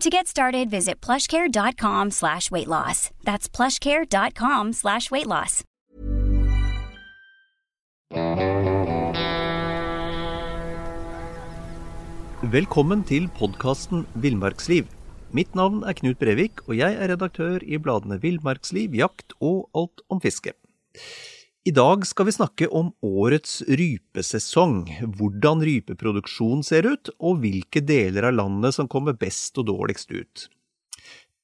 To get started, visit plushcare.com slash weight loss. That's plushcare.com slash weight loss. Velkommen til podkasten Villmarksliv. Mitt navn er Knut Brevik, og jeg er redaktør i bladene Villmarksliv, Jakt og Alt om fiske. I dag skal vi snakke om årets rypesesong, hvordan rypeproduksjon ser ut, og hvilke deler av landet som kommer best og dårligst ut.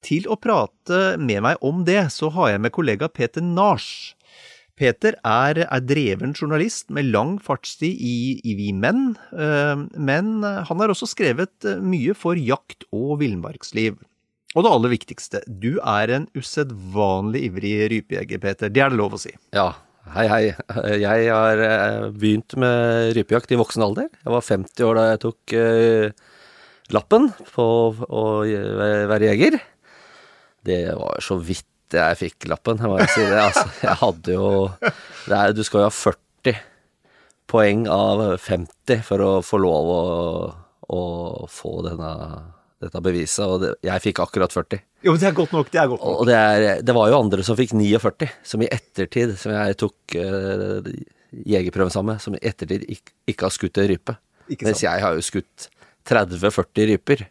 Til å prate med meg om det, så har jeg med kollega Peter Nars. Peter er, er dreven journalist med lang fartstid i, i Vi Menn, øh, men han har også skrevet mye for jakt og villmarksliv. Og det aller viktigste, du er en usedvanlig ivrig rypejeger, Peter. Det er det lov å si? Ja, Hei, hei. Jeg har begynt med rypejakt i voksen alder. Jeg var 50 år da jeg tok uh, lappen på å være jeger. Det var så vidt jeg fikk lappen, jeg må si det. Altså, jeg hadde jo er, Du skal jo ha 40 poeng av 50 for å få lov å, å få denne, dette beviset, og det, jeg fikk akkurat 40. Jo, men det er godt nok. Det er godt nok. Og det, er, det var jo andre som fikk 49, som i ettertid, som jeg tok uh, jegerprøven sammen med, som i ettertid ikke, ikke har skutt en rype. Mens jeg har jo skutt 30-40 ryper,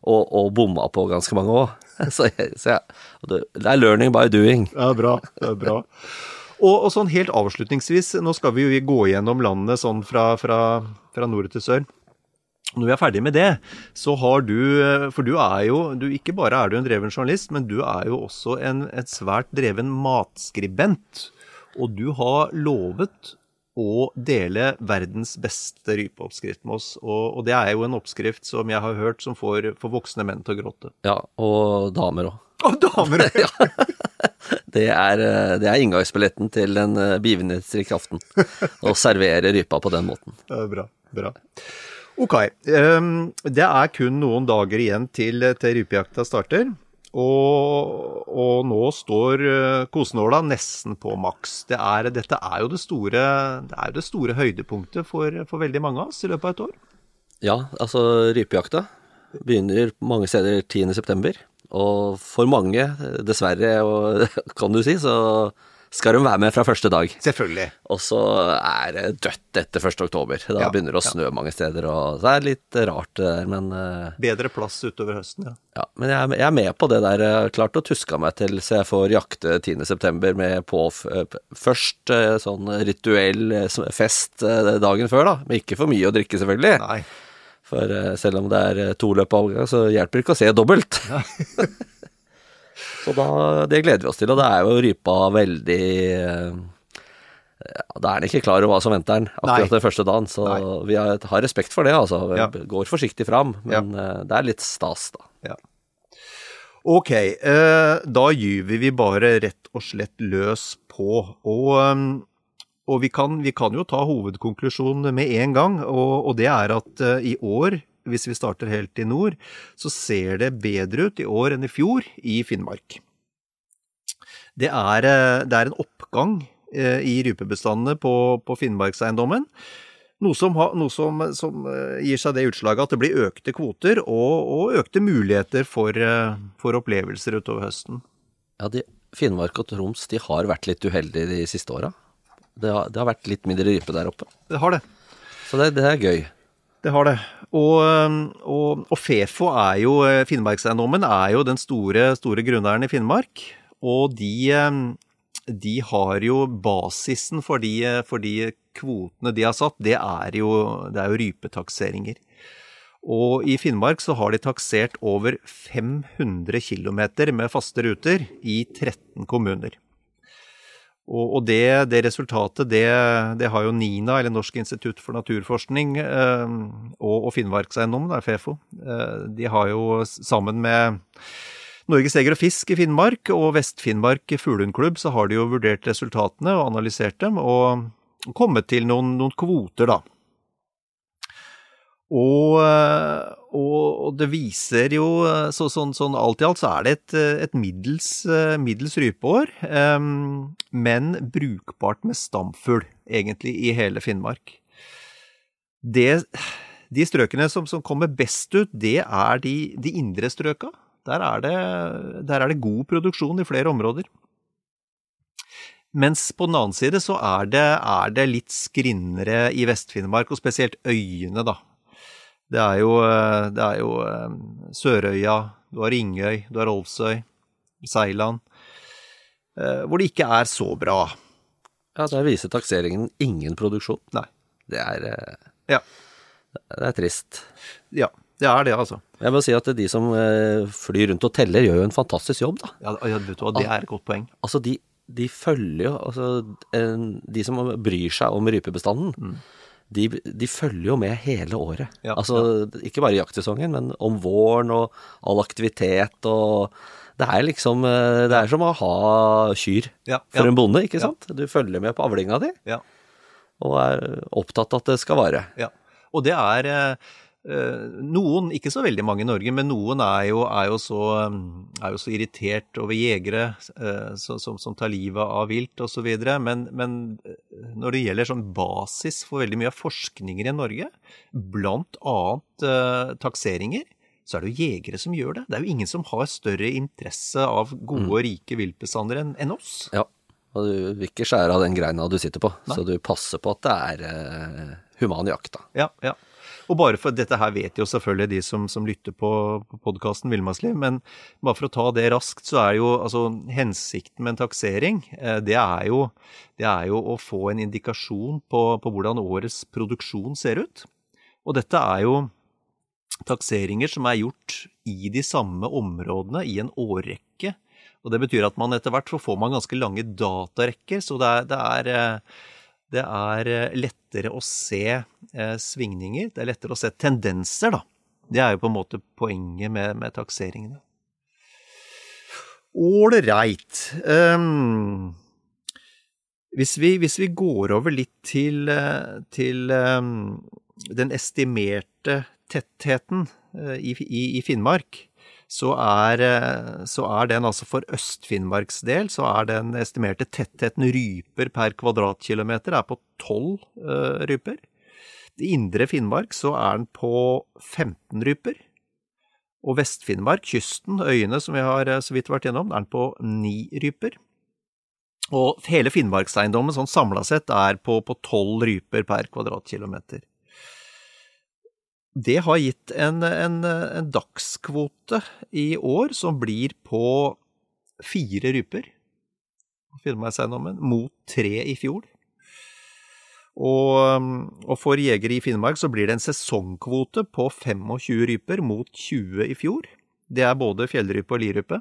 og, og bomma på ganske mange òg. Så, så jeg, det, er learning by doing. Ja, bra. Det er bra. Og, og, sånn helt avslutningsvis, nå skal vi jo gå gjennom landet sånn fra, fra, fra nord til sør. Når vi er ferdig med det, så har du For du er jo du, Ikke bare er du en dreven journalist, men du er jo også en, et svært dreven matskribent. Og du har lovet å dele verdens beste rypeoppskrift med oss. Og, og, det er jo en oppskrift som jeg har hørt som får, får voksne menn til å gråte. Ja, og damer òg. Og damer òg! Det er, det er inngangsbilletten til en begivenhetsrik aften. Å servere rypa på den måten. Det er bra. Bra. Ok. Um, det er kun noen dager igjen til, til rypejakta starter. Og, og, nå står uh, kosenåla nesten på maks. Det er, dette er jo det store, det er det store høydepunktet for, for, veldig mange av oss i løpet av et år. Ja, altså rypejakta begynner mange steder 10.9. Og for mange, dessverre, og, kan du si, så skal de være med fra første dag. Selvfølgelig. Og så er det dødt etter 1. oktober. Da ja, begynner det å snø ja. mange steder, og det er litt rart det der, men uh, Bedre plass utover høsten, ja. ja men jeg, jeg, er med på det der. Jeg har klart å tuske meg til så jeg får jakte 10.9. med på først uh, sånn rituell fest dagen før, da. Men ikke for mye å drikke, selvfølgelig. Nei. For selv om det er to løp av avgang, så hjelper det ikke å se dobbelt. Ja. Så da, det gleder vi oss til, og det er jo rypa veldig ja, Da er den ikke klar over hva som venter den akkurat Nei. den første dagen, så Nei. vi har, har, respekt for det, altså. Ja. Går forsiktig fram, men ja. Eh, det er litt stas, da. Ja. Ok, eh, da gyver vi bare rett og slett løs på. Og, eh, og vi, kan, vi, kan, jo ta hovedkonklusjonen med en gang, og, og det er at eh, i år hvis vi starter helt i nord, så ser det bedre ut i år enn i fjor i Finnmark. Det er, eh, det er en oppgang eh, i rypebestandene på, på Finnmarkseiendommen. Noe, som, noe som, som, eh, gir seg det utslaget at det blir økte kvoter og, og økte muligheter for, for, opplevelser utover høsten. Ja, de, Finnmark og Troms de har vært litt uheldige de siste åra. Det, det, har vært litt mindre rype der oppe. Det har det. Så det, det er gøy. Det har det. Og, og, og Fefo er jo Finnmarkseiendommen er jo den store, store grunneieren i Finnmark. Og de, de har jo basisen for de, for de kvotene de har satt, det er jo, det er jo rypetakseringer. Og i Finnmark så har de taksert over 500 km med faste ruter i 13 kommuner. Og, og det, det, resultatet, det, det, har jo NINA, eller Norsk institutt for naturforskning, eh, og, og Finnmarkseiendommen, FEFO, eh, de har jo sammen med Norges Jeger og Fisk i Finnmark og Vest-Finnmark fuglehundklubb, så har de jo vurdert resultatene og analysert dem, og kommet til noen, noen kvoter, da. Og, og, det viser jo så, sånn, sånn, alt i alt så er det et, et middels, middels rypeår, um, men brukbart med stamfugl, egentlig, i hele Finnmark. Det, de strøkene som, som, kommer best ut, det er de, de indre strøka. Der er, det, der er det god produksjon i flere områder. Mens på den annen side så er det, er det litt skrinnere i Vest-Finnmark, og spesielt øyene, da. Det er jo, eh, det er jo eh, Sørøya, du har Ringøy, du har Rolvsøy, Seiland, eh, hvor det ikke er så bra. Ja, der viser takseringen ingen produksjon. Nei. Det er Ja. Det er trist. Ja, det er det, altså. Jeg må si at de som flyr rundt og teller, gjør jo en fantastisk jobb, da. Ja, vet du hva, det er et godt poeng. Altså, de, de følger jo Altså, de som bryr seg om rypebestanden. Mm de, de, følger jo med hele året. Ja, altså ja. ikke bare jaktsesongen, men om våren og all aktivitet og Det er liksom eh, Det er som å ha kyr ja, for en bonde, ikke sant? Du følger med på avlinga di, og er opptatt av at det skal vare. Ja. Og det er Eh, noen, ikke så veldig mange i Norge, men noen er jo, er jo, så, er jo så, irritert over jegere så, som, som, tar livet av vilt osv. Men, men eh, når det gjelder sånn basis for veldig mye av forskninger i Norge, bl.a. Eh, takseringer, så er det jo jegere som gjør det. Det er jo ingen som har større interesse av gode og mm. rike viltbestander enn en oss. Ja, og du vil ikke skjære av den greina du sitter på, Nei. så du passer på at det er eh, human jakt, da. Ja, ja. Og bare for dette her vet jo selvfølgelig de som, som lytter på, på podkasten Villmarksliv, men bare for å ta det raskt, så er jo altså hensikten med en taksering, eh, det er jo, det er jo å få en indikasjon på, på hvordan årets produksjon ser ut. Og dette er jo takseringer som er gjort i de samme områdene i en årrekke. Og det betyr at man etter hvert får man ganske lange datarekker, så det er, det er eh, det er eh, lettere å se eh, svingninger. Det er lettere å se tendenser, da. Det er jo på en måte poenget med, med takseringene. Ålreit. Um, hvis, hvis, vi går over litt til, eh, til um, den estimerte tettheten i, i, i Finnmark, så er, eh, så er, den altså for Øst-Finnmarks del, så er den estimerte tettheten ryper per kvadratkilometer er på 12 uh, ryper. I indre Finnmark så er den på 15 ryper. Og Vest-Finnmark, kysten, øyene som vi har eh, så vidt vært gjennom, er den på 9 ryper. Og hele Finnmarkseiendommen sånn samla sett er på, 12 ryper per kvadratkilometer. Det har gitt en, en, en, dagskvote i år som blir på fire ryper. Finnmarkseiendommen, mot tre i fjor. Og, og, for jegere i Finnmark så blir det en sesongkvote på 25 ryper mot 20 i fjor. Det er både fjellrype og lirype.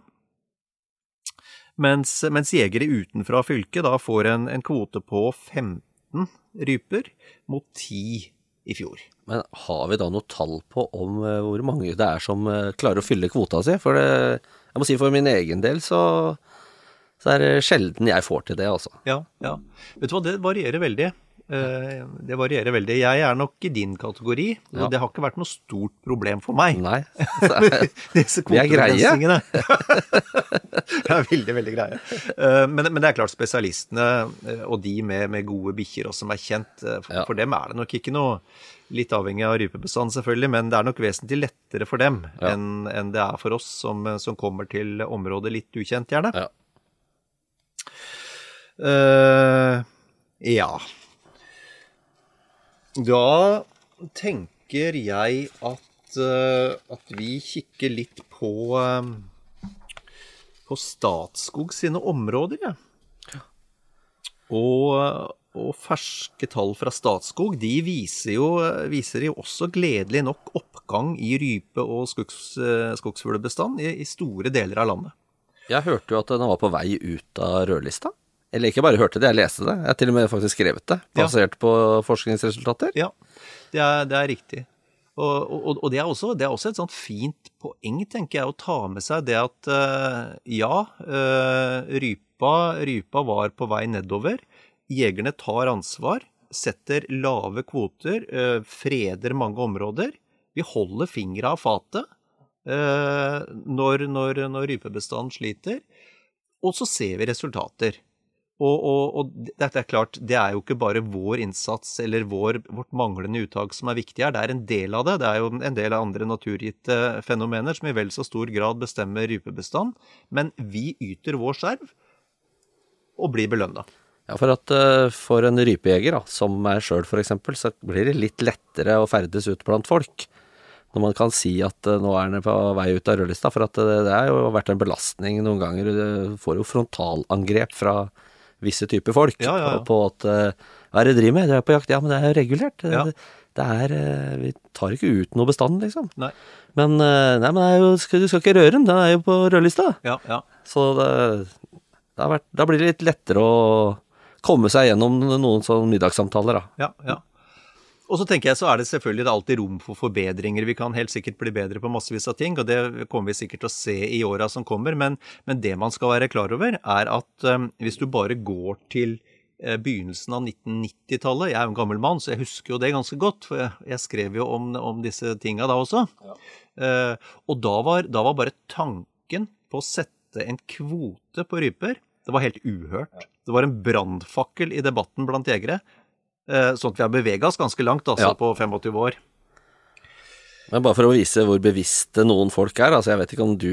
Mens, mens, jegere utenfra fylket da får en, en kvote på 15 ryper mot 10 i fjor. Men har vi da noe tall på om uh, hvor mange det er som uh, klarer å fylle kvota si? For det, jeg må si for min egen del så, så er det sjelden jeg får til det, altså. Ja, ja. Vet du hva, det varierer veldig. Uh, det varierer veldig. Jeg er nok i din kategori, og ja. det har ikke vært noe stort problem for meg. Nei. er greie. det er veldig, veldig greie. Men, men, det er klart, spesialistene og de med, med gode bikkjer og som er kjent, for, ja. for dem er det nok ikke noe Litt avhengig av rypebestand, selvfølgelig, men det er nok vesentlig lettere for dem ja. enn en det er for oss som, som, kommer til området litt ukjent, gjerne. Ja. Uh, ja. Da tenker jeg at, uh, at vi kikker litt på, uh, på Statskog sine områder, jeg. Ja. Og, og ferske tall fra Statskog de viser jo, viser jo også gledelig nok oppgang i rype- og skogs, skogsfuglbestand i, i store deler av landet. Jeg hørte jo at den var på vei ut av rødlista. Eller ikke bare hørte det, jeg leste det. Jeg har til og med faktisk skrevet det, basert ja. på forskningsresultater. Ja, det er, det er riktig. Og, og, og det, er også, det, er også, et sånt fint poeng, tenker jeg, å ta med seg det at uh, ja, uh, rypa, rypa var på vei nedover. Jegerne tar ansvar, setter lave kvoter, uh, freder mange områder. Vi holder fingra av fatet når, når, når rypebestanden sliter. Og så ser vi resultater. Og, og, og, dette er klart, det er jo ikke bare vår innsats eller vår, vårt manglende uttak som er viktig her. Det er en del av det. Det er jo en del av andre naturgitte fenomener som i vel så stor grad bestemmer rypebestand. Men vi yter vår skjerv og blir belønna. Ja, for at uh, for en rypejeger, da, som meg sjøl f.eks., så blir det litt lettere å ferdes ut blant folk. Når man kan si at uh, nå er den på vei ut av rødlista. For at det, det har jo vært en belastning noen ganger. Du får jo frontalangrep fra visse typer folk ja, ja, på at uh, Hva er det dere driver med? Dere er på jakt? Ja, men det er jo regulert. Det, det, er uh, Vi tar ikke ut noe bestand, liksom. Nei. Men, nei, men jo, du skal ikke røre den, den er jo på rødlista. Ja, ja. Så det, det vært, da blir det litt lettere å komme seg gjennom noen sånne middagssamtaler, da. Ja, ja. Og så tenker jeg så er det selvfølgelig det alltid rom for forbedringer. Vi kan helt sikkert bli bedre på massevis av ting, og det kommer vi sikkert til å se i åra som kommer. Men, men, det man skal være klar over, er at um, hvis du bare går til uh, begynnelsen av 1990-tallet Jeg er jo en gammel mann, så jeg husker jo det ganske godt, for jeg, jeg skrev jo om, om disse tinga da også. Ja. Uh, og da var, da var, bare tanken på å sette en kvote på ryper det var helt uhørt. Det var en brannfakkel i debatten blant jegere. Eh, sånn at vi har bevega oss ganske langt altså, ja. på 25 år. Men bare for å vise hvor bevisste noen folk er, altså jeg vet ikke om du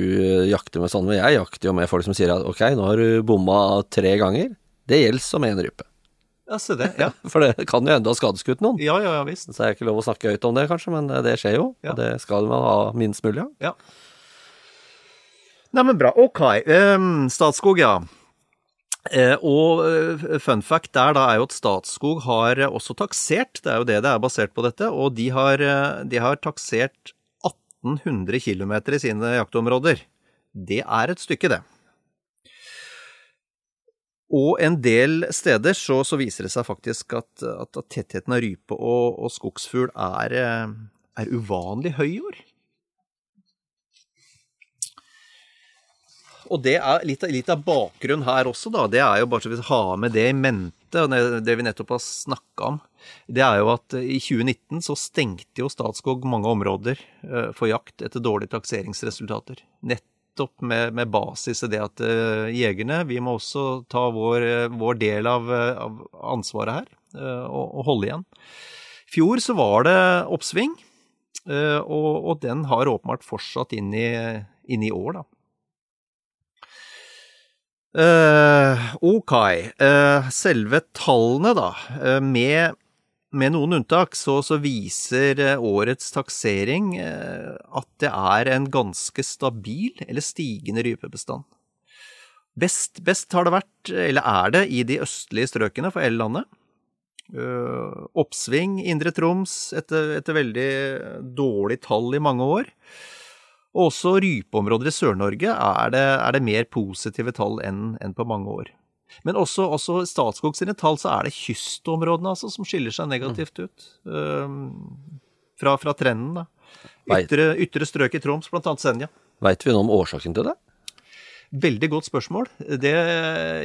jakter med sånn, men jeg jakter jo med folk som sier at ok, nå har du bomma tre ganger. Det gjelder som én rype. Ja, se det. Ja. For det kan jo enda ha skadeskutt noen. Ja, ja, ja, visst. Så er det ikke lov å snakke høyt om det, kanskje, men det skjer jo. Ja. Og det skal man ha minst mulig av. Ja. Nei, men bra. Ok. Um, Statskog, ja. Eh, og eh, fun fact der da er jo at Statskog har også taksert, det er jo det det er basert på dette, og de har, eh, de har taksert 1800 km i sine jaktområder. Det er et stykke, det. Og en del steder så, så viser det seg faktisk at, at tettheten av rype og, og skogsfugl er, er uvanlig høy i år. Og det er litt, litt, av bakgrunnen her også, da. Det er jo bare så vi har med det i mente, og det vi nettopp har snakka om. Det er jo at i 2019 så stengte jo Statskog mange områder eh, for jakt etter dårlige takseringsresultater. Nettopp med, med basis i det at uh, jegerne, vi må også ta vår, vår del av, av, ansvaret her, og, og, holde igjen. I fjor så var det oppsving, og, og, den har åpenbart fortsatt inn i, inn i år, da. Uh, ok. Uh, selve tallene, da. Uh, med, med, noen unntak så, så viser årets taksering at det er en ganske stabil eller stigende rypebestand. Best, best har det vært, eller er det, i de østlige strøkene for hele landet. oppsving Indre Troms etter, etter veldig dårlig tall i mange år. Og også rypeområder i Sør-Norge er, er, det mer positive tall enn, enn på mange år. Men også, også Statskog sine tall, så er det kystområdene altså, som skiller seg negativt ut. Um, fra, fra, trenden, da. Ytre, ytre strøk i Troms, blant annet Senja. Veit vi noe om årsaken til det? Veldig godt spørsmål. Det,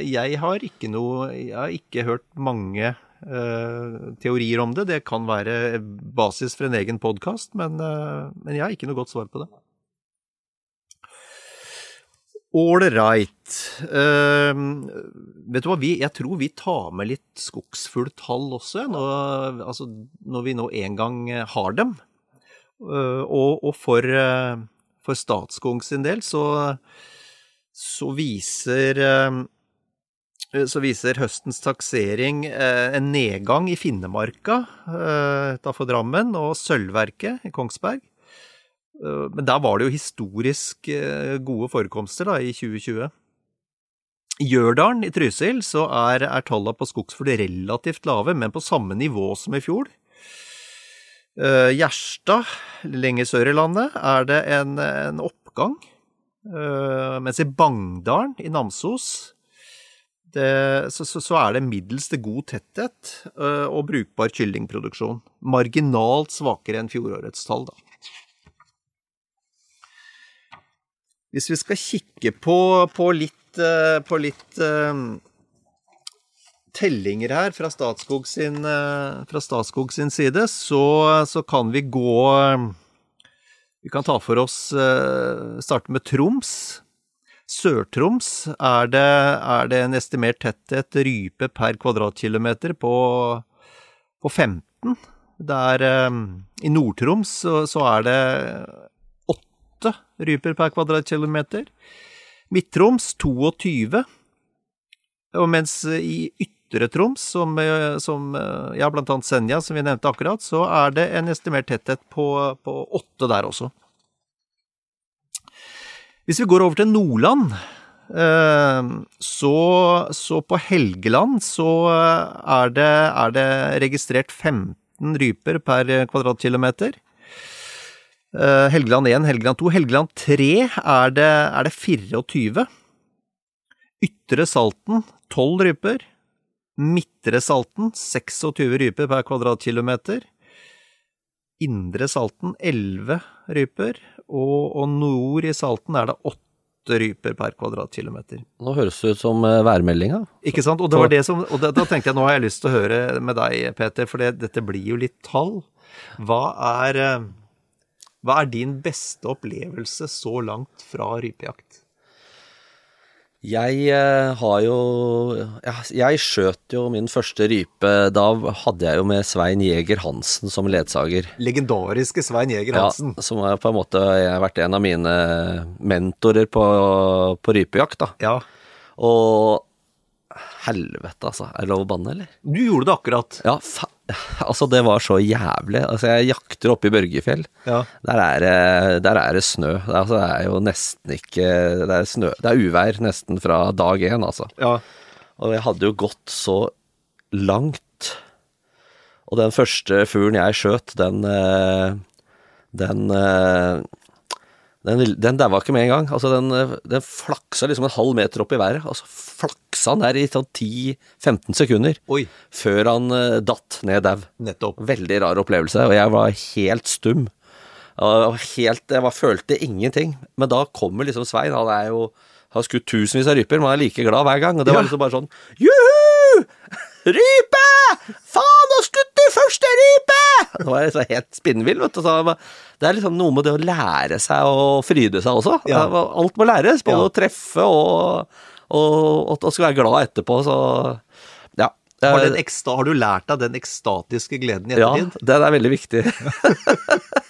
jeg har ikke noe Jeg har ikke hørt mange uh, teorier om det. Det kan være basis for en egen podkast, men, uh, men jeg har ikke noe godt svar på det. Ålreit. Uh, vet du hva, vi, jeg tror vi tar med litt skogsfugltall også, nå, altså, når vi nå en gang har dem. Uh, og, og, for, uh, for Statskog sin del så, så viser så viser høstens taksering en nedgang i Finnemarka for Drammen og Sølvverket i Kongsberg. Eh, men der var det jo historisk eh, gode forekomster da, i 2020. I Gjørdalen i Trysil så er, er tallene på skogsfugl relativt lave, men på samme nivå som i fjor. Uh, Gjerstad, lenger sør i landet, er det en, en oppgang. Uh, mens i Bangdalen i Namsos det, så, så, så, er det middels til god tetthet uh, og brukbar kyllingproduksjon. Marginalt svakere enn fjorårets tall, da. Hvis vi skal kikke på, på litt, uh, på litt uh, tellinger her fra Statskog sin, fra Statskog sin side, så, så, kan vi gå Vi kan ta for oss Starte med Troms. Sør-Troms er, er, det en estimert tetthet rype per kvadratkilometer på, på 15. Der, I Nord-Troms så, så, er det åtte ryper per kvadratkilometer. Midt-Troms 22. Og mens i Ytre Troms, som, som, ja, blant annet Senja, som vi nevnte akkurat, så er det en estimert tetthet på, på 8 der også. Hvis vi går over til Nordland, eh, så, så på Helgeland så er det, er det, registrert 15 ryper per kvadratkilometer. Eh, Helgeland 1, Helgeland 2. Helgeland 3 er det, er det 24. Ytre Salten 12 ryper. Midtre Salten 26 ryper per kvadratkilometer. Indre Salten 11 ryper, og, og nord i Salten er det 8 ryper per kvadratkilometer. Nå høres det ut som uh, værmeldinga. Ikke sant. Og, det var det som, og da, da, tenkte jeg nå har jeg lyst til å høre med deg, Peter, for det, dette blir jo litt tall. Hva er, uh, hva er din beste opplevelse så langt fra rypejakt? Jeg uh, har jo jeg, skjøt jo min første rype Da hadde jeg jo med Svein Jæger Hansen som ledsager. Legendariske Svein Jæger Hansen. Ja, som har på en måte har vært en av mine mentorer på, på rypejakt. da. Ja. Og helvete, altså. Er det lov å banne, eller? Du gjorde det akkurat. Ja, fa altså det var så jævlig. Altså jeg jakter oppe i Børgefjell. Ja. Der, er, der, er, det snø. Det, altså, det er jo nesten ikke Det er snø Det er uvær nesten fra dag én, altså. Ja. Og jeg hadde jo gått så langt. Og den første fuglen jeg skjøt, den eh, Den eh, den, den daua ikke med en gang. Altså, den, den, flaksa liksom en halv meter opp i været. Altså, flaksa han der i sånn 10-15 sekunder Oi. før han uh, datt ned dau. Veldig rar opplevelse, og jeg var helt stum. Helt, jeg var, følte ingenting. Men da kommer liksom Svein. Han er jo har skutt tusenvis av ryper, men han er like glad hver gang. Og det ja. var liksom bare sånn Juhu! Rype! Faen, nå skutt i første rype! Det var liksom helt spinnvill, vet du. Så det er liksom noe med det å lære seg å fryde seg også. Ja. Alt må læres, både ja. å treffe og, og, og, og skal være glad etterpå, så ja. Har, ekstra, har, du lært deg den ekstatiske gleden i ettertid? Ja, den er veldig viktig.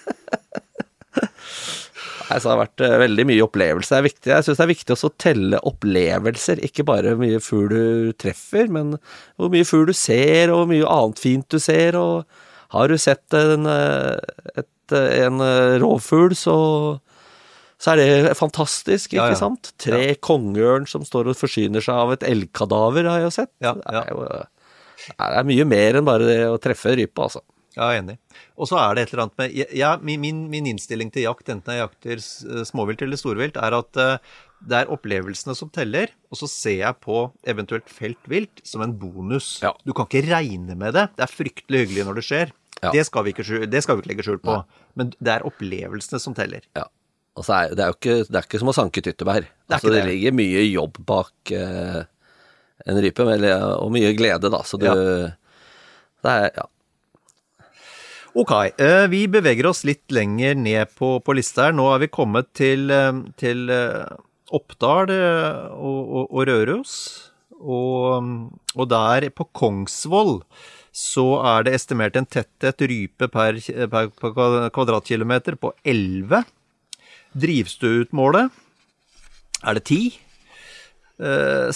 Nei, så det har vært uh, veldig mye opplevelse. Det er viktig. Jeg syns det er viktig også å telle opplevelser, ikke bare hvor mye fugl du treffer, men hvor mye fugl du ser, og hvor mye annet fint du ser. Og har du sett en, eh, et, en eh, rovfugl, så så er det fantastisk, ikke ja, ja. sant? Tre ja. kongeørn som står og forsyner seg av et elgkadaver, har jeg jo sett. Ja, det, er jo, det er mye mer enn bare det å treffe rype, altså. Ja, jeg er enig. Og så er det et eller annet med ja, min, min, innstilling til jakt, enten jeg jakter småvilt eller storvilt, er at uh, det er opplevelsene som teller, og så ser jeg på eventuelt feltvilt som en bonus. Ja. Du kan ikke regne med det. Det er fryktelig hyggelig når det skjer. Ja. Det, skal ikke, det, skal vi ikke, legge skjul på. Nei. Men det er opplevelsene som teller. Ja. Altså, det er jo ikke, det er ikke som å sanke tyttebær. Det, altså, det ligger mye jobb bak eh, en rype, og mye glede, da. Så du Det er Ja. Ok, eh, vi beveger oss litt lenger ned på, på lista her. Nå er vi kommet til, eh, til eh, Oppdal og, og, og Røros. Og, og, der på Kongsvoll så er det estimert en tetthet rype per, per, per kvadratkilometer på 11. Drivstøutmålet er det 10.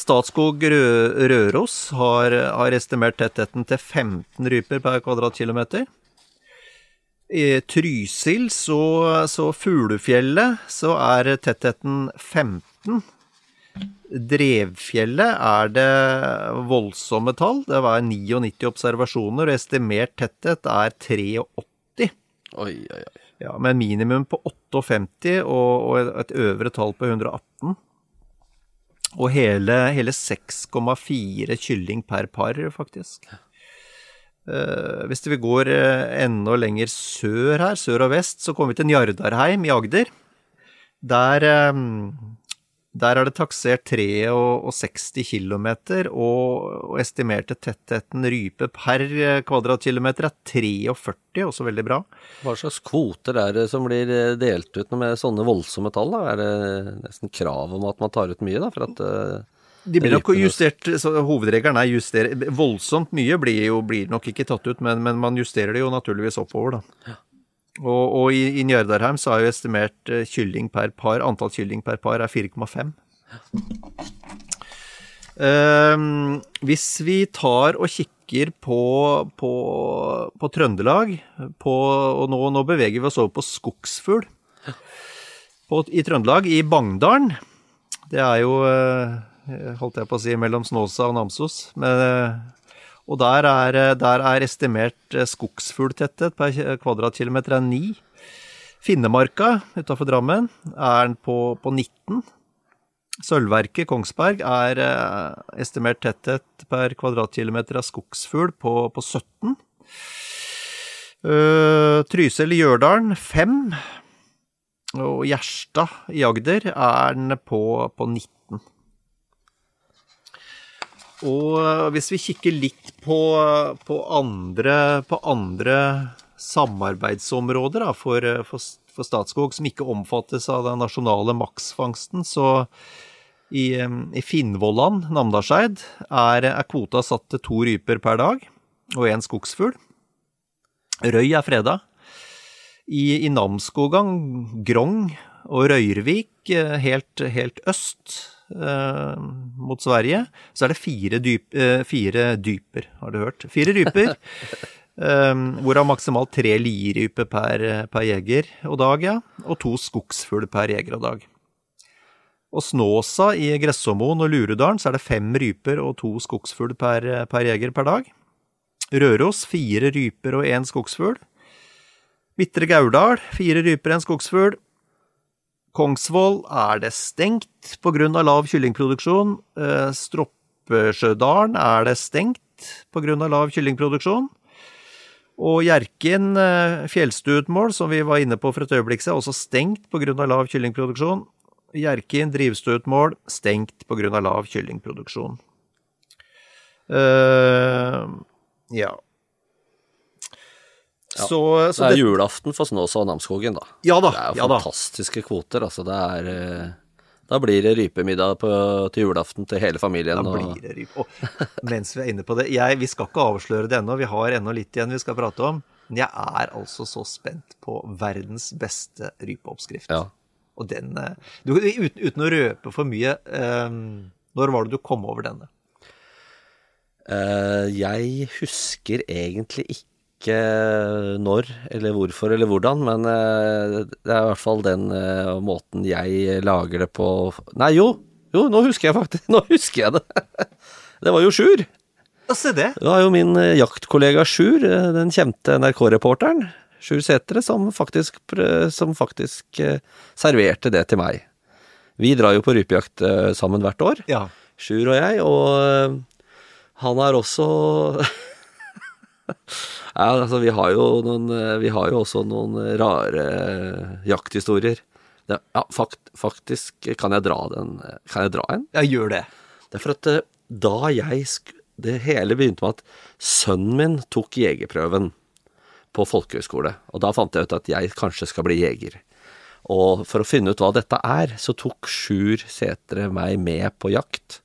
Statskog Røros har, har estimert tettheten til 15 ryper per kvadratkilometer. I Trysil, så, så Fuglefjellet, så er tettheten 15. Drevfjellet er det voldsomme tall. Det var 99 observasjoner, og estimert tetthet er 83. Oi, oi, oi. Ja, Med minimum på 58 og, og et øvre tall på 118. Og hele, hele 6,4 kylling per par, faktisk. Eh, hvis vi går eh, enda lenger sør her, sør og vest, så kommer vi til Njardarheim i Agder. Der, eh, der er det taksert 63 km, og, og estimerte tettheten rype per eh, kvadratkilometer er 43, også veldig bra. Hva slags kvoter er det som blir eh, delt ut med sånne voldsomme tall? da? Er det nesten krav om at man tar ut mye, da? For at eh, De blir nok justert, så Hovedregelen er justere Voldsomt mye blir jo blir nok ikke tatt ut, men, men man justerer det jo naturligvis oppover, da. Og, og i, i Njardarheim så er jo estimert eh, kylling per par, antall kylling per par er 4,5. Uh, hvis vi tar og kikker på, på, på Trøndelag, på, og nå, nå beveger vi oss over på skogsfugl på, i Trøndelag, i Bangdalen. Det er jo, eh, holdt jeg på å si, mellom Snåsa og Namsos. Men, eh, og der er, eh, der er estimert eh, skogsfugltetthet per kvadratkilometer er 9. Finnemarka utafor Drammen er på, på 19. Sølvverket Kongsberg er estimert tetthet per kvadratkilometer av skogsfugl på, på 17. Uh, Trysil i Gjørdalen 5. Og Gjerstad i Agder er den på, på 19. Og eh, hvis vi kikker litt på, på, andre, på andre samarbeidsområder da, for, eh, for, for Statskog som ikke omfattes av den nasjonale maksfangsten, så i, eh, i Finnvollan, Namdalseid, er, er kvota satt til to ryper per dag og én skogsfugl. Røy er freda. I, i Namsskogan, Grong og Røyrvik, helt, helt øst eh, mot Sverige, så er det fire, dyp, eh, fire dyper, har du hørt? Fire ryper. eh, hvorav maksimalt tre lieryper per, per jeger og dag, ja. Og to skogsfugl per jeger og dag. Og Snåsa i Gressåmoen og Lurudalen så er det fem ryper og to skogsfugl per, per jeger per dag. Røros fire ryper og én skogsfugl. Midtre Gauldal, fire ryper og en skogsfugl. Kongsvoll er det stengt pga. lav kyllingproduksjon. Eh, Stroppesjødalen er det stengt pga. lav kyllingproduksjon. Og Hjerkinn eh, fjellstuutmål, som vi var inne på for et øyeblikk siden, også stengt pga. lav kyllingproduksjon. Hjerkinn drivstuutmål stengt pga. lav kyllingproduksjon. Uh, ja. Ja, Så, Det er det, julaften for Snåsa og Namsskogen, da. ja da. Det er ja da. fantastiske kvoter. Altså, det er eh, Da blir det rypemiddag på, til julaften til hele familien. Da blir det rype. Og mens vi er inne på det jeg, Vi skal ikke avsløre det ennå, vi har ennå litt igjen vi skal prate om. Men jeg er altså så spent på verdens beste rypeoppskrift. ja. Og den eh, du, uten, uten å røpe for mye, um, når var det du kom over denne? Uh, jeg husker egentlig ikke når eller hvorfor eller hvordan, men eh, det er i hvert fall den eh, måten jeg lager det på Nei, jo! Jo, nå husker jeg faktisk Nå husker jeg det! Det var jo Sjur. Se det! Det var jo min eh, jaktkollega Sjur, den kjente NRK-reporteren, Sjur Sætre, som faktisk, som faktisk serverte det til meg. Vi drar jo på rypejakt sammen hvert år, Ja. Sjur og jeg, og han er også Ja, altså, vi har jo noen eh, Vi har jo også noen eh, rare eh, jakthistorier. Det, ja, fakt, faktisk kan jeg dra den Kan jeg dra en? ja, gjør det. Det er for at da jeg sk Det hele begynte med at sønnen min tok jegerprøven på folkehøyskole, og da fant jeg ut at jeg kanskje skal bli jeger. Og for å finne ut hva dette er, så tok Sjur Setre meg med på jakt.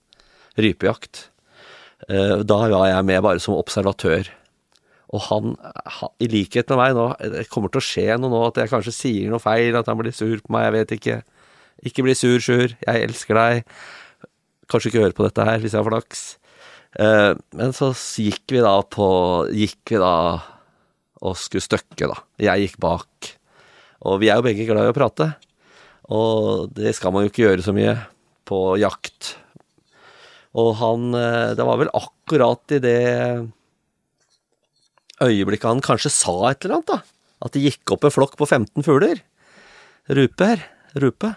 Rypejakt. Da var jeg med bare som observatør. Og han, i likhet med meg nå, det kommer til å skje noe nå, at jeg kanskje sier noe feil, at han blir sur på meg, jeg vet ikke. Ikke bli sur, Sjur, jeg elsker deg. Kanskje ikke høre på dette her, hvis jeg har flaks. Eh, Men så gikk vi da på Gikk vi da og skulle støkke, da. Jeg gikk bak. Og vi er jo begge glad i å prate. Og det skal man jo ikke gjøre så mye på jakt. Og han eh, Det var vel akkurat i det øyeblikket han kanskje sa et eller annet, da. At det gikk opp en flokk på 15 fugler. Ruper. Rupe.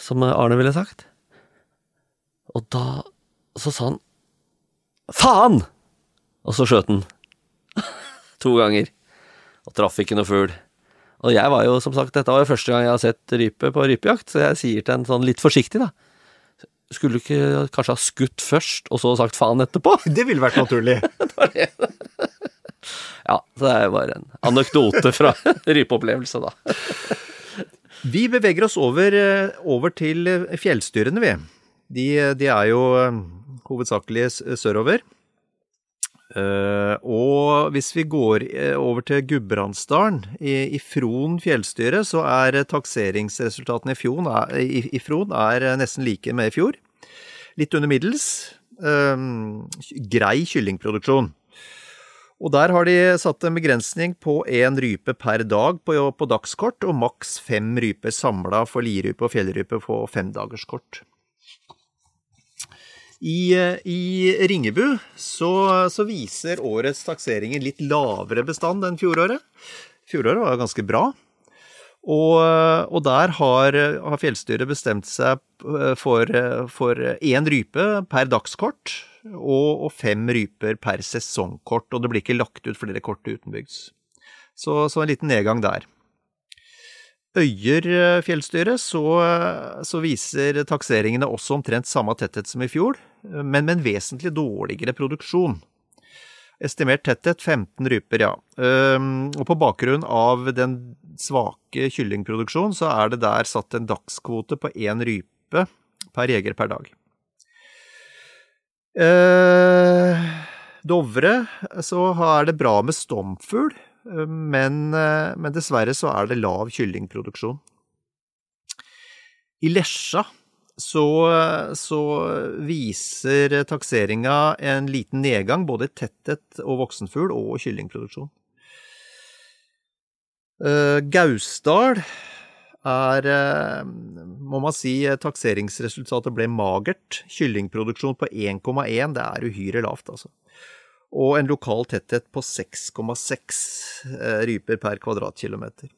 Som Arne ville sagt. Og da så sa han Faen! Og så skjøt han. to ganger. Og traff ikke noe fugl. Og jeg var jo, som sagt, dette var jo første gang jeg har sett rype på rypejakt, så jeg sier til en sånn litt forsiktig, da. Skulle du ikke kanskje ha skutt først, og så sagt faen etterpå? Det ville vært naturlig. Ja, så det er bare en anekdote fra rypeopplevelse, da. Vi beveger oss over, eh, over til eh, fjellstyrene, vi. De, de er jo eh, hovedsakelig sørover. Eh, og hvis vi går eh, over til Gudbrandsdalen, i, i Fron fjellstyre, så er eh, takseringsresultatene i, Fjon, i, i Fron er eh, nesten like med i fjor. Litt under middels. Eh, grei kyllingproduksjon. Og der har de satt en begrensning på én rype per dag på, på dagskort, og maks fem ryper samla for lirype og fjellrype på femdagerskort. I, eh, I Ringebu så, så viser årets takseringer litt lavere bestand enn fjoråret. Fjoråret var ganske bra. Og, og der har, har fjellstyret bestemt seg eh, for, for én rype per dagskort og, og fem ryper per sesongkort. Og det blir ikke lagt ut flere kort utenbygds. Så, så en liten nedgang der. Øyer fjellstyret fjellstyre, så, så viser takseringene også omtrent samme tetthet som i fjor, men med en vesentlig dårligere produksjon. Estimert tetthet 15 ryper, ja. Ehm, Og på bakgrunn av den svake kyllingproduksjon, så er det der satt en dagskvote på én rype per jeger per dag. Eh, Dovre, så er det bra med stomfugl, men, eh, men dessverre så er det lav kyllingproduksjon. I Lesja så, så viser takseringa en liten nedgang både i tetthet og voksenfugl og kyllingproduksjon. Eh, Gausdal er, eh, må man si, takseringsresultatet ble magert. Kyllingproduksjon på 1,1, det er uhyre lavt, altså. Og en lokal tetthet på 6,6 eh, ryper per kvadratkilometer.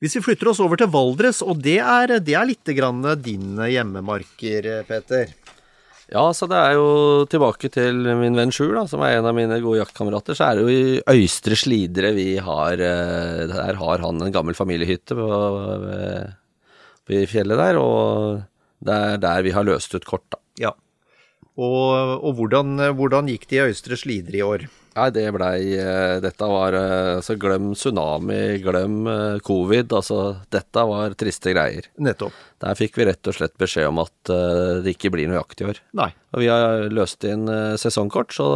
Hvis vi flytter oss over til Valdres, og det er, det er litt grann dine hjemmemarker, Peter. Ja, så det er jo tilbake til min venn Sjur, da, som er en av mine gode jaktkamerater. Så er det jo i Øystre Slidre vi har eh, Der har han en gammel familiehytte på, på fjellet der, og det er der vi har løst ut kort, da. Ja. Og, og hvordan, hvordan gikk det i Øystre Slidre i år? Nei, det blei eh, Dette var eh, Altså, glem tsunami, glem eh, covid. Altså, dette var triste greier. Nettopp. Der fikk vi rett og slett beskjed om at uh, det ikke blir noe jakt i år. Nei. Og vi har løst inn uh, sesongkort, så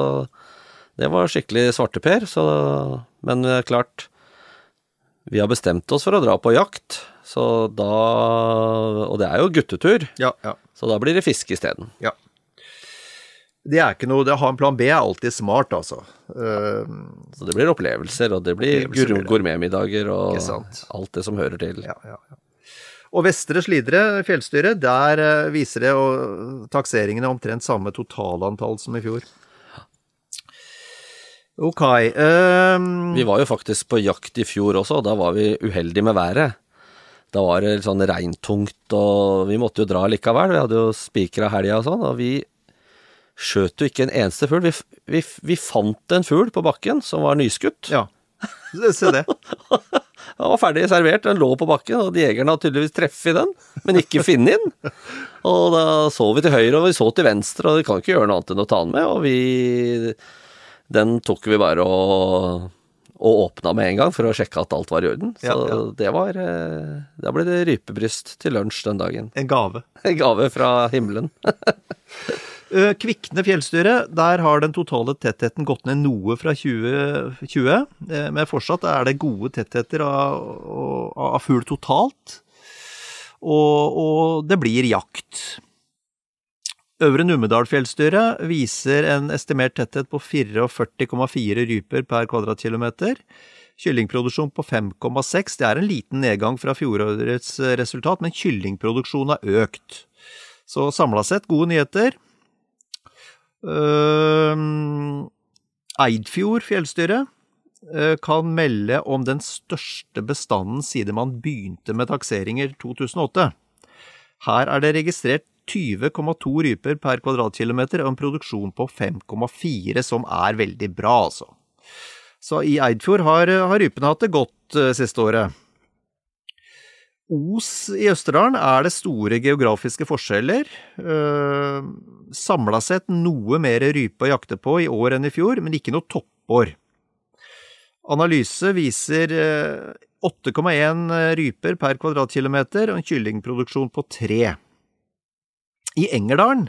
det var skikkelig svarteper. Så, men uh, klart, vi har bestemt oss for å dra på jakt, så da Og det er jo guttetur, Ja, ja. så da blir det fiske isteden. ja. Det er ikke noe Det å ha en plan B er alltid smart, altså. Eh, Så det blir opplevelser, og det blir gourmetmiddager og alt det som hører til. ja, ja, ja. Og Vestre Slidre fjellstyre, der eh, viser det og, takseringene omtrent samme totalantall som i fjor. Ok. Um... Vi var jo faktisk på jakt i fjor også, og da var vi uheldige med været. Da var det sånn regntungt, og vi måtte jo dra likevel. Vi hadde jo spikra helga og sånn, og vi skjøt jo ikke en eneste fugl. Vi, vi, vi fant en fugl på bakken som var nyskutt. ja. Se- det. Den var ferdig servert, den lå på bakken, og jegerne hadde tydeligvis treffet den, men ikke funnet den. Og da så vi til høyre, og vi så til venstre, og vi kan ikke gjøre noe annet enn å ta den med, og vi Den tok vi bare og, og åpna med en gang for å sjekke at alt var i orden. Så Ja, ja. det var eh, Da ble det rypebryst til lunsj den dagen. En gave. En gave fra himmelen. Eh, Kvikne fjellstyre, der har den totale tettheten gått ned noe fra 2020, eh, men fortsatt er det gode tettheter av, av, fugl totalt, og, og det blir jakt. Øvre Numedal fjellstyre viser en estimert tetthet på 44,4 ryper per kvadratkilometer. Kyllingproduksjon på 5,6. Det er en liten nedgang fra fjorårets resultat, men kyllingproduksjonen har økt. Så samla sett gode nyheter. Uh, Eidfjord fjellstyre uh, kan melde om den største bestanden siden man begynte med takseringer 2008. Her er det registrert 20,2 ryper per kvadratkilometer og en produksjon på 5,4, som er veldig bra, altså. Så i Eidfjord har, har rypene hatt det godt uh, siste året. Os i Østerdalen er det store geografiske forskjeller. Uh, Samla sett noe mer rype å jakte på i år enn i fjor, men ikke noe toppår. Analyse viser 8,1 ryper per kvadratkilometer og en kyllingproduksjon på tre. I Engerdalen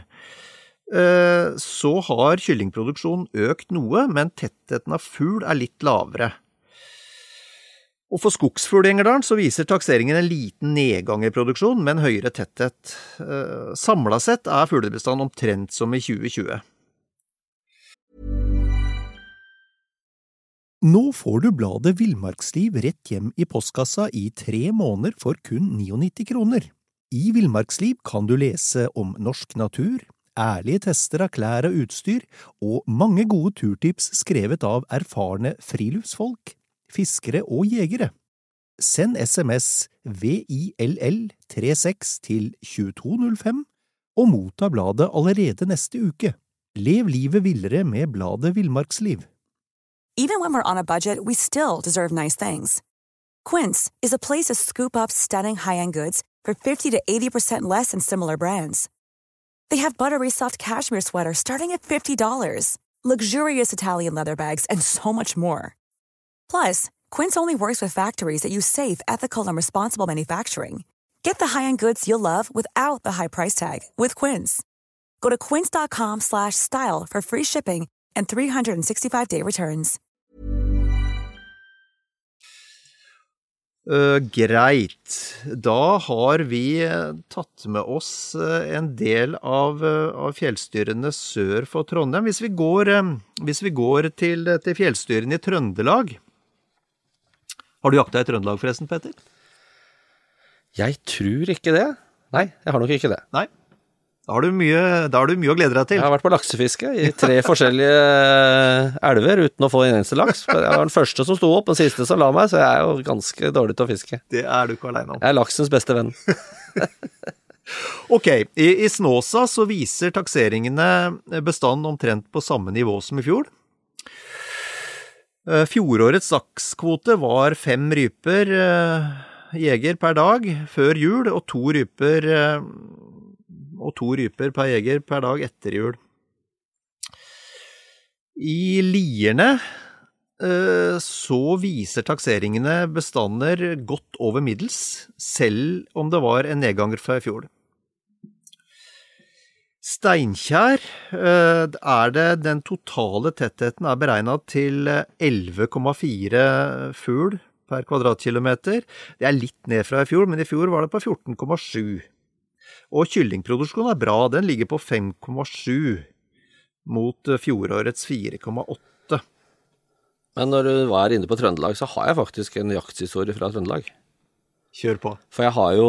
uh, så har kyllingproduksjonen økt noe, men tettheten av fugl er litt lavere. Og for skogsfugl i Engerdalen så viser takseringen en liten nedgang i produksjon, men høyere tetthet. Eh, Samla sett er fuglebestanden omtrent som i 2020. Nå får du bladet Villmarksliv rett hjem i postkassa i tre måneder for kun 99 kroner. I Villmarksliv kan du lese om norsk natur, ærlige tester av klær og utstyr, og mange gode turtips skrevet av erfarne friluftsfolk fiskere og jegere. Send SMS VILL36 til 2205 og motta bladet allerede neste uke. Lev livet villere med bladet Villmarksliv. Even when we're on a budget, we still deserve nice things. Quince is a place to scoop up stunning high-end goods for 50 to 80% less than similar brands. They have buttery soft cashmere sweaters starting at $50, luxurious Italian leather bags, and so much more. Plus, Quince only works with factories that use safe, ethical, and responsible manufacturing. Get the high-end goods you'll love without the high price tag with Quince. Go to quince.com/style for free shipping and 365-day returns. Uh, greit. Da har vi tatt med oss uh, en del av, av, fjellstyrene sør for Trondheim. Hvis vi går, hvis vi går til, til fjellstyrene i Trøndelag, har du jakta i Trøndelag forresten, Petter? Jeg tror ikke det. Nei, jeg har nok ikke det. Nei. Da har, mye, da har, du mye, å glede deg til. Jeg har vært på laksefiske i tre forskjellige eh, elver uten å få en eneste laks. Jeg var den første som sto opp, den siste som la meg, så jeg er jo ganske dårlig til å fiske. Det er du ikke aleine om. Jeg er laksens beste venn. ok, i, i Snåsa så viser takseringene bestanden omtrent på samme nivå som i fjor. Eh, fjorårets sakskvote var fem ryper eh, jeger per dag før jul, og to ryper, eh, og to ryper per jeger per dag etter jul. I Lierne så viser takseringene bestander godt over middels, selv om det var en nedgang fra i fjor. Steinkjer eh, er det den totale tettheten er beregna til 11,4 fugl per kvadratkilometer. Det er litt ned fra i fjor, men i fjor var det på 14,7. Og kyllingproduksjonen er bra, den ligger på 5,7 mot fjorårets 4,8. Men når du var inne på Trøndelag, så har jeg faktisk en jakthistorie fra Trøndelag. Kjør på. For jeg har jo,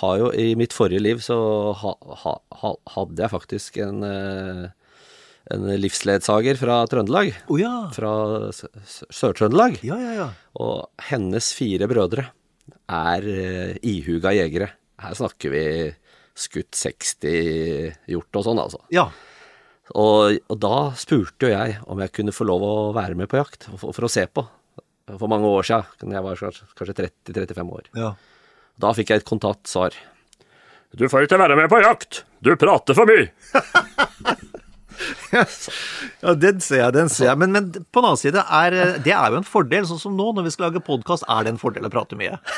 har jo I mitt forrige liv så ha, ha, hadde jeg faktisk en, eh, en livsledsager fra Trøndelag. Oh, ja. Fra Sør-Trøndelag. Ja, ja, ja. Og hennes fire brødre er uh, ihuga jegere. Her snakker vi skutt 60 hjort og sånn, altså. Ja. Og, og, da spurte jo jeg om jeg kunne få lov å være med på jakt, for, for å se på for mange år siden. Jeg var kanskje 30-35 år. Ja. Da fikk jeg et kontaktsvar. Du får ikke være med på jakt! Du prater for mye! ja, den ser jeg, den ser jeg. Men, men, på den annen side, er, det er jo en fordel. Sånn som nå, når vi skal lage podkast, er det en fordel å prate mye.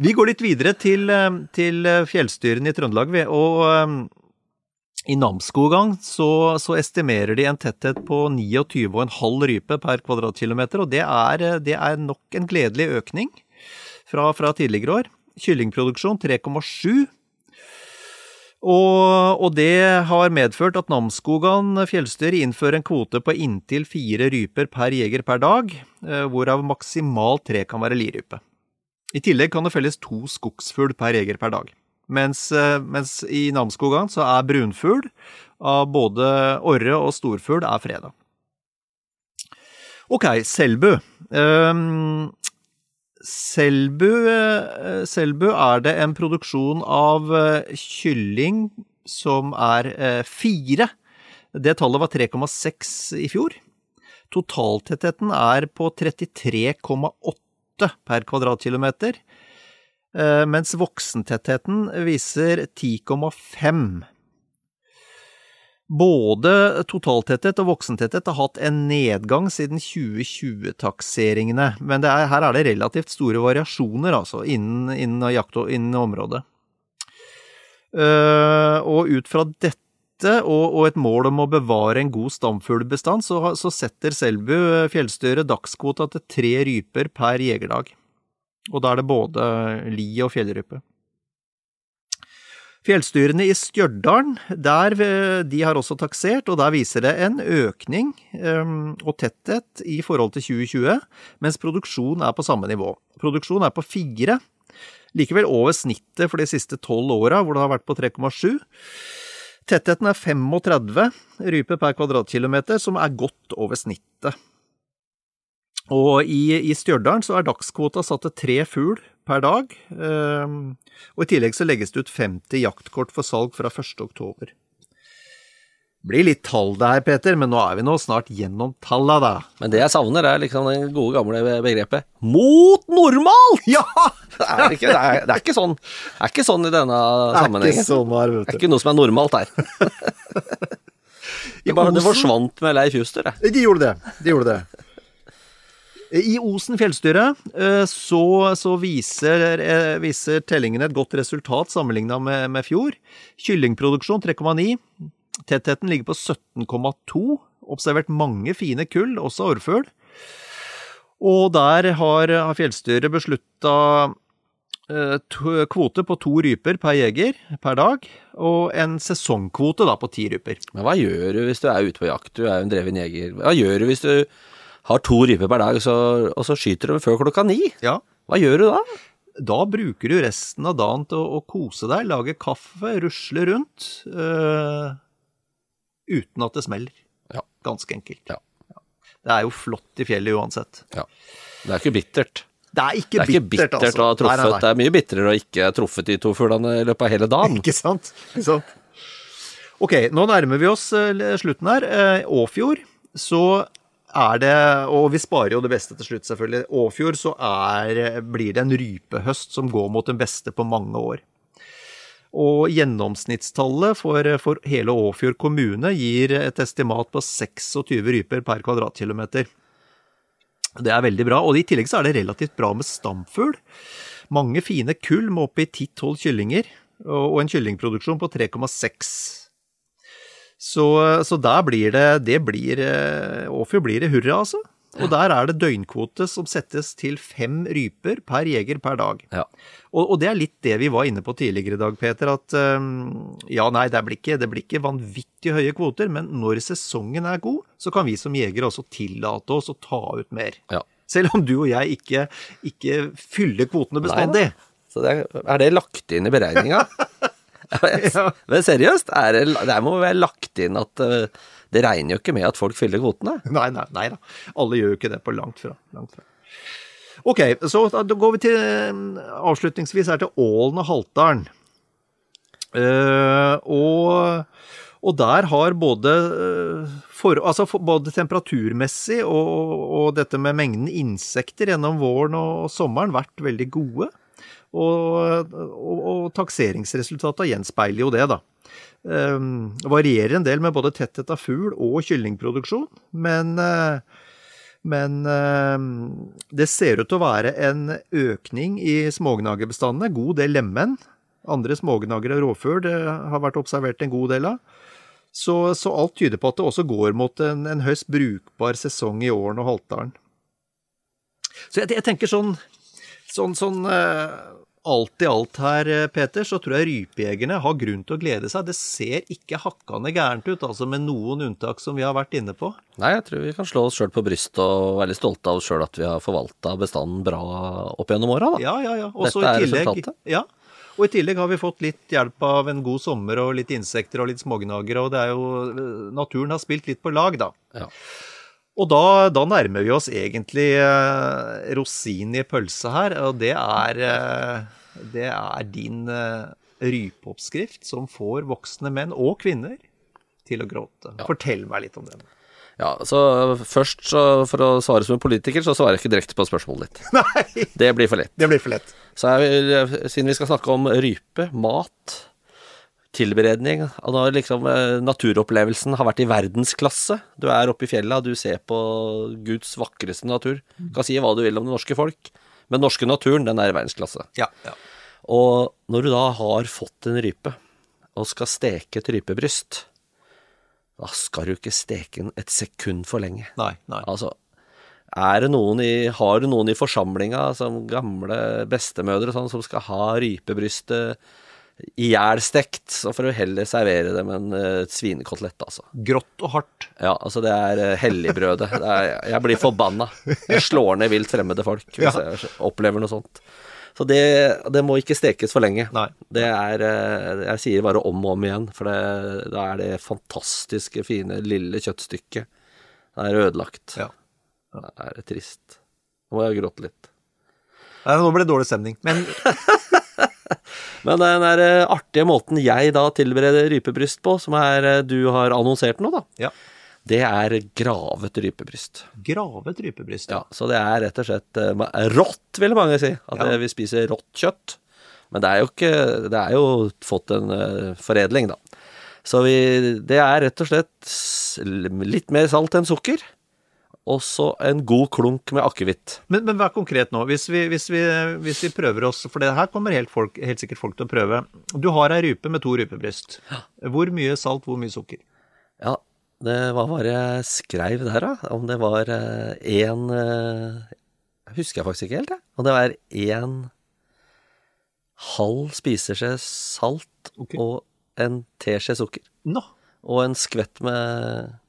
Vi går litt videre til, til fjellstyrene i Trøndelag, og i Namsskogan så, så, estimerer de en tetthet på 29,5 rype per kvadratkilometer, og det er, det er nok en gledelig økning fra, fra tidligere år. Kyllingproduksjon 3,7. Og, og, det har medført at Namsskogan fjellstyre innfører en kvote på inntil fire ryper per jeger per dag, eh, hvorav maksimalt tre kan være lirype. I tillegg kan det felles to skogsfugl per jeger per dag. Mens, eh, mens i Namsskogan så er brunfugl av både orre og storfugl er freda. Ok, Selbu. Um, Selbu, eh, Selbu er det en produksjon av eh, kylling som er fire. Det tallet var 3,6 i fjor. Totaltettheten er på 33,8 per kvadratkilometer, mens voksentettheten viser 10,5. Både totaltetthet og voksentetthet har hatt en nedgang siden 2020-takseringene, men er, her er det relativt store variasjoner altså, innen, innen, jakt innen området. Uh, og ut fra dette og, et mål om å bevare en god stamfuglbestand, så, så setter Selbu fjellstyret dagskvota til tre ryper per jegerdag. Og da er det både li og fjellrype. Fjellstyrene i Stjørdal, der, de har også taksert, og der viser det en økning um, og tetthet i forhold til 2020, mens produksjon er på samme nivå. Produksjon er på fire, likevel over snittet for de siste tolv åra, hvor det har vært på 3,7. Tettheten er 35 ryper per kvadratkilometer, som er godt over snittet. Og i, i Stjørdal så er dagskvota satt til tre fugl per dag. Um, og i tillegg så legges det ut 50 jaktkort for salg fra 1. oktober. Blir litt tall det her, Peter, men nå er vi nå snart gjennom talla, da. Men det jeg savner, er liksom det gode gamle begrepet 'mot normalt'! Ja! Det er ikke, det er, det er ikke sånn Det er ikke sånn i denne sammenhengen. Sånn her, det er ikke noe som er normalt her. det, bare, det forsvant med Leif Juster, det. De gjorde det. De gjorde det. I Osen fjellstyre eh, så, så viser, eh, viser, tellingene et godt resultat sammenligna med, med fjor. Kyllingproduksjon 3,9. Tettheten ligger på 17,2. Observert mange fine kull, også orrfugl. Og der har, har fjellstyret beslutta eh, kvote på to ryper per jeger per dag, og en sesongkvote da på ti ryper. Men hva gjør du hvis du er ute på jakt, du er jo en dreven jeger. Hva gjør du hvis du har to ryper per dag, så, og så skyter du før klokka ni. Ja. Hva gjør du da? Da bruker du resten av dagen til å, å kose deg, lage kaffe, rusle rundt. Øh, uten at det smeller. Ja. Ganske enkelt. Ja. Det er jo flott i fjellet uansett. Ja. Det er ikke bittert. Det er ikke, det er ikke bittert, bittert altså. å ha truffet. Nei, nei, nei. Det er mye bitrere å ikke ha truffet de to fuglene i løpet av hele dagen. Ikke sant? Ikke sant? Ok, nå nærmer vi oss uh, slutten her. Uh, Åfjord, så er det, og vi sparer jo det beste til slutt, selvfølgelig. Åfjord så er, blir det en rypehøst som går mot den beste på mange år. Og gjennomsnittstallet for, for hele Åfjord kommune gir et estimat på 26 ryper per kvadratkilometer. Det er veldig bra, og i tillegg så er det relativt bra med stamfugl. Mange fine kull med oppi 10-12 kyllinger, og en kyllingproduksjon på 3,6 så, så der blir det Det blir Åfjord blir det hurra, altså. Og der er det døgnkvote som settes til fem ryper per jeger per dag. Ja. Og, og, det er litt det vi var inne på tidligere i dag, Peter. At um, ja, nei, det blir, ikke, det blir ikke vanvittig høye kvoter, men når sesongen er god, så kan vi som jegere også tillate oss å ta ut mer. Ja. Selv om du og jeg ikke, ikke fyller kvotene bestandig. Nei, så det er, er det lagt inn i beregninga? Men seriøst, er det, det må være lagt inn at uh, det regner jo ikke med at folk fyller kvotene? Nei, nei, nei da. Alle gjør jo ikke det på langt fra. Langt fra. Ok, så da går vi til avslutningsvis her til Ålen og Haltdalen. Uh, og, og, der har både, for, altså både temperaturmessig og, og, dette med mengden insekter gjennom våren og sommeren vært veldig gode. Og, og, og takseringsresultatet gjenspeiler jo det, da. Um, varierer en del med både tetthet av fugl og kyllingproduksjon, men, uh, men uh, det ser ut til å være en økning i smågnagerbestandene. God del lemen. Andre smågnagere og rovfugl har vært observert en god del av. Så, så, alt tyder på at det også går mot en, en høyst brukbar sesong i Åren og Haltdalen. Så jeg, jeg tenker sånn Sånn, sånn uh, alt i alt her, Peter, så tror jeg rypejegerne har grunn til å glede seg. Det ser ikke hakkande gærent ut, altså med noen unntak som vi har vært inne på. Nei, jeg tror vi kan slå oss sjøl på brystet og være litt stolte av oss sjøl at vi har forvalta bestanden bra opp gjennom åra, da. Ja, ja, ja. Også Dette er tillegg, resultatet. Ja. Og i tillegg har vi fått litt hjelp av en god sommer og litt insekter og litt smågnagere, og det er jo Naturen har spilt litt på lag, da. Ja. Og da, da nærmer vi oss egentlig eh, rosinen i pølsa her, og det er, eh, det er din eh, rypeoppskrift som får voksne menn og kvinner til å gråte. Fortell meg litt om den. Ja, så først, så, for å svare som en politiker, så svarer jeg ikke direkte på spørsmålet ditt. Nei, Det blir for lett. det blir for lett. Så jeg, siden vi skal snakke om rype, mat, tilberedning og da liksom eh, Naturopplevelsen har vært i verdensklasse. Du er oppe i fjella, du ser på Guds vakreste natur. Du kan si hva du vil om det norske folk, men den norske naturen, den er i verdensklasse. Ja, ja. Og når du da har fått en rype, og skal steke et rypebryst, da skal du ikke steke den et sekund for lenge. Nei, nei. Altså, er det noen i, har du noen i forsamlinga, som gamle bestemødre og sånn, som skal ha rypebrystet ihjelstekt, så får du heller servere det med en uh, svinekotelett, altså. Grått og hardt. Ja, altså det er uh, helligbrødet. Jeg blir forbanna. Jeg slår ned vilt fremmede folk hvis Ja. jeg opplever noe sånt. Så det, det må ikke stekes for lenge. Nei. Det er uh, Jeg sier bare om og om igjen, for det, da er det fantastiske, fine, lille kjøttstykket. Det er ødelagt. Ja. Det er trist. Nå må jeg gråte litt. Nei, nå ble det dårlig stemning. Men Men den der eh, artige måten jeg da tilbereder rypebryst på, som er eh, du har annonsert nå, da, ja. det er gravet rypebryst. Gravet rypebryst. Ja, så det er rett og slett eh, rått, vil mange si. At Ja. vi spiser rått kjøtt. Men det er jo ikke Det er jo fått en foredling, da. Så vi Det er rett og slett litt mer salt enn sukker. Og så en god klunk med akevitt. Men, men vær konkret nå. Hvis vi, hvis, vi, hvis vi prøver oss For det her kommer helt, folk, helt sikkert folk til å prøve. Du har ei rype med to rypebryst. Hvor mye salt, hvor mye sukker? Ja, det hva var det jeg skreiv der, da? Om det var én Husker jeg faktisk ikke helt, jeg. Om det var én halv spiseskje salt okay. og en teskje sukker. Nå. Og en skvett med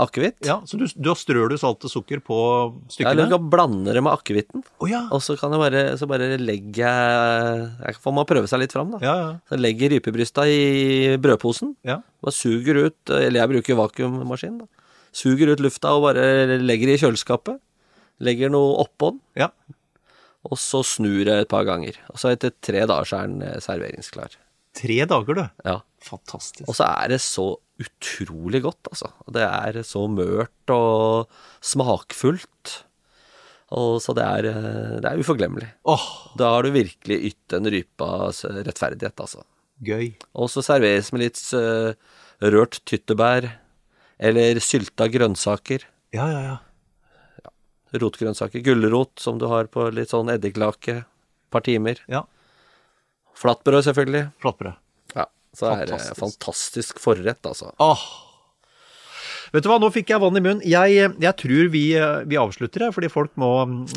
akevitt. Ja, så du, da strør du salt og sukker på Ja, stykkene? eller du kan blande det med akevitten. Oh, ja. Og så kan jeg bare, så bare legge Jeg får må prøve seg litt fram, da. Ja, ja. Så jeg legger rypebrysta i brødposen. ja. Bare suger ut, eller jeg bruker vakuummaskin, da. Suger ut lufta og bare legger i kjøleskapet. Legger noe oppå den, ja. og så snur jeg et par ganger. Og så etter tre dager så er den eh, serveringsklar. Tre dager, du. Ja. Fantastisk. Og så er det så utrolig godt, altså. Det er så mørt og smakfullt. Og så det er, eh, det er uforglemmelig. Oh. Da har du virkelig ytt en rypas rettferdighet, altså. gøy. Og så serveres med litt eh, rørt tyttebær eller sylta grønnsaker. Ja, ja, ja. Rotgrønnsaker. Gulrot som du har på litt sånn eddiklake. Et par timer. ja. Flatbrød, selvfølgelig. Flatbrød. Ja, så er det Fantastisk. fantastisk forrett, altså. Åh. Vet du hva, nå fikk jeg vann i munnen. Jeg, jeg tror vi, vi avslutter her, fordi folk må,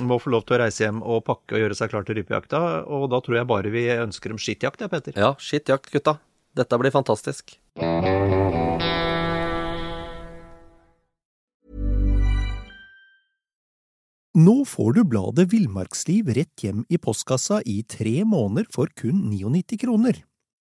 må få lov til å reise hjem og pakke og gjøre seg klar til rypejakta. Og da tror jeg bare vi ønsker dem skittjakt, jeg, Peter. Ja, skittjakt, gutta. Dette blir fantastisk. Nå får du bladet Villmarksliv rett hjem i postkassa i tre måneder for kun 99 kroner.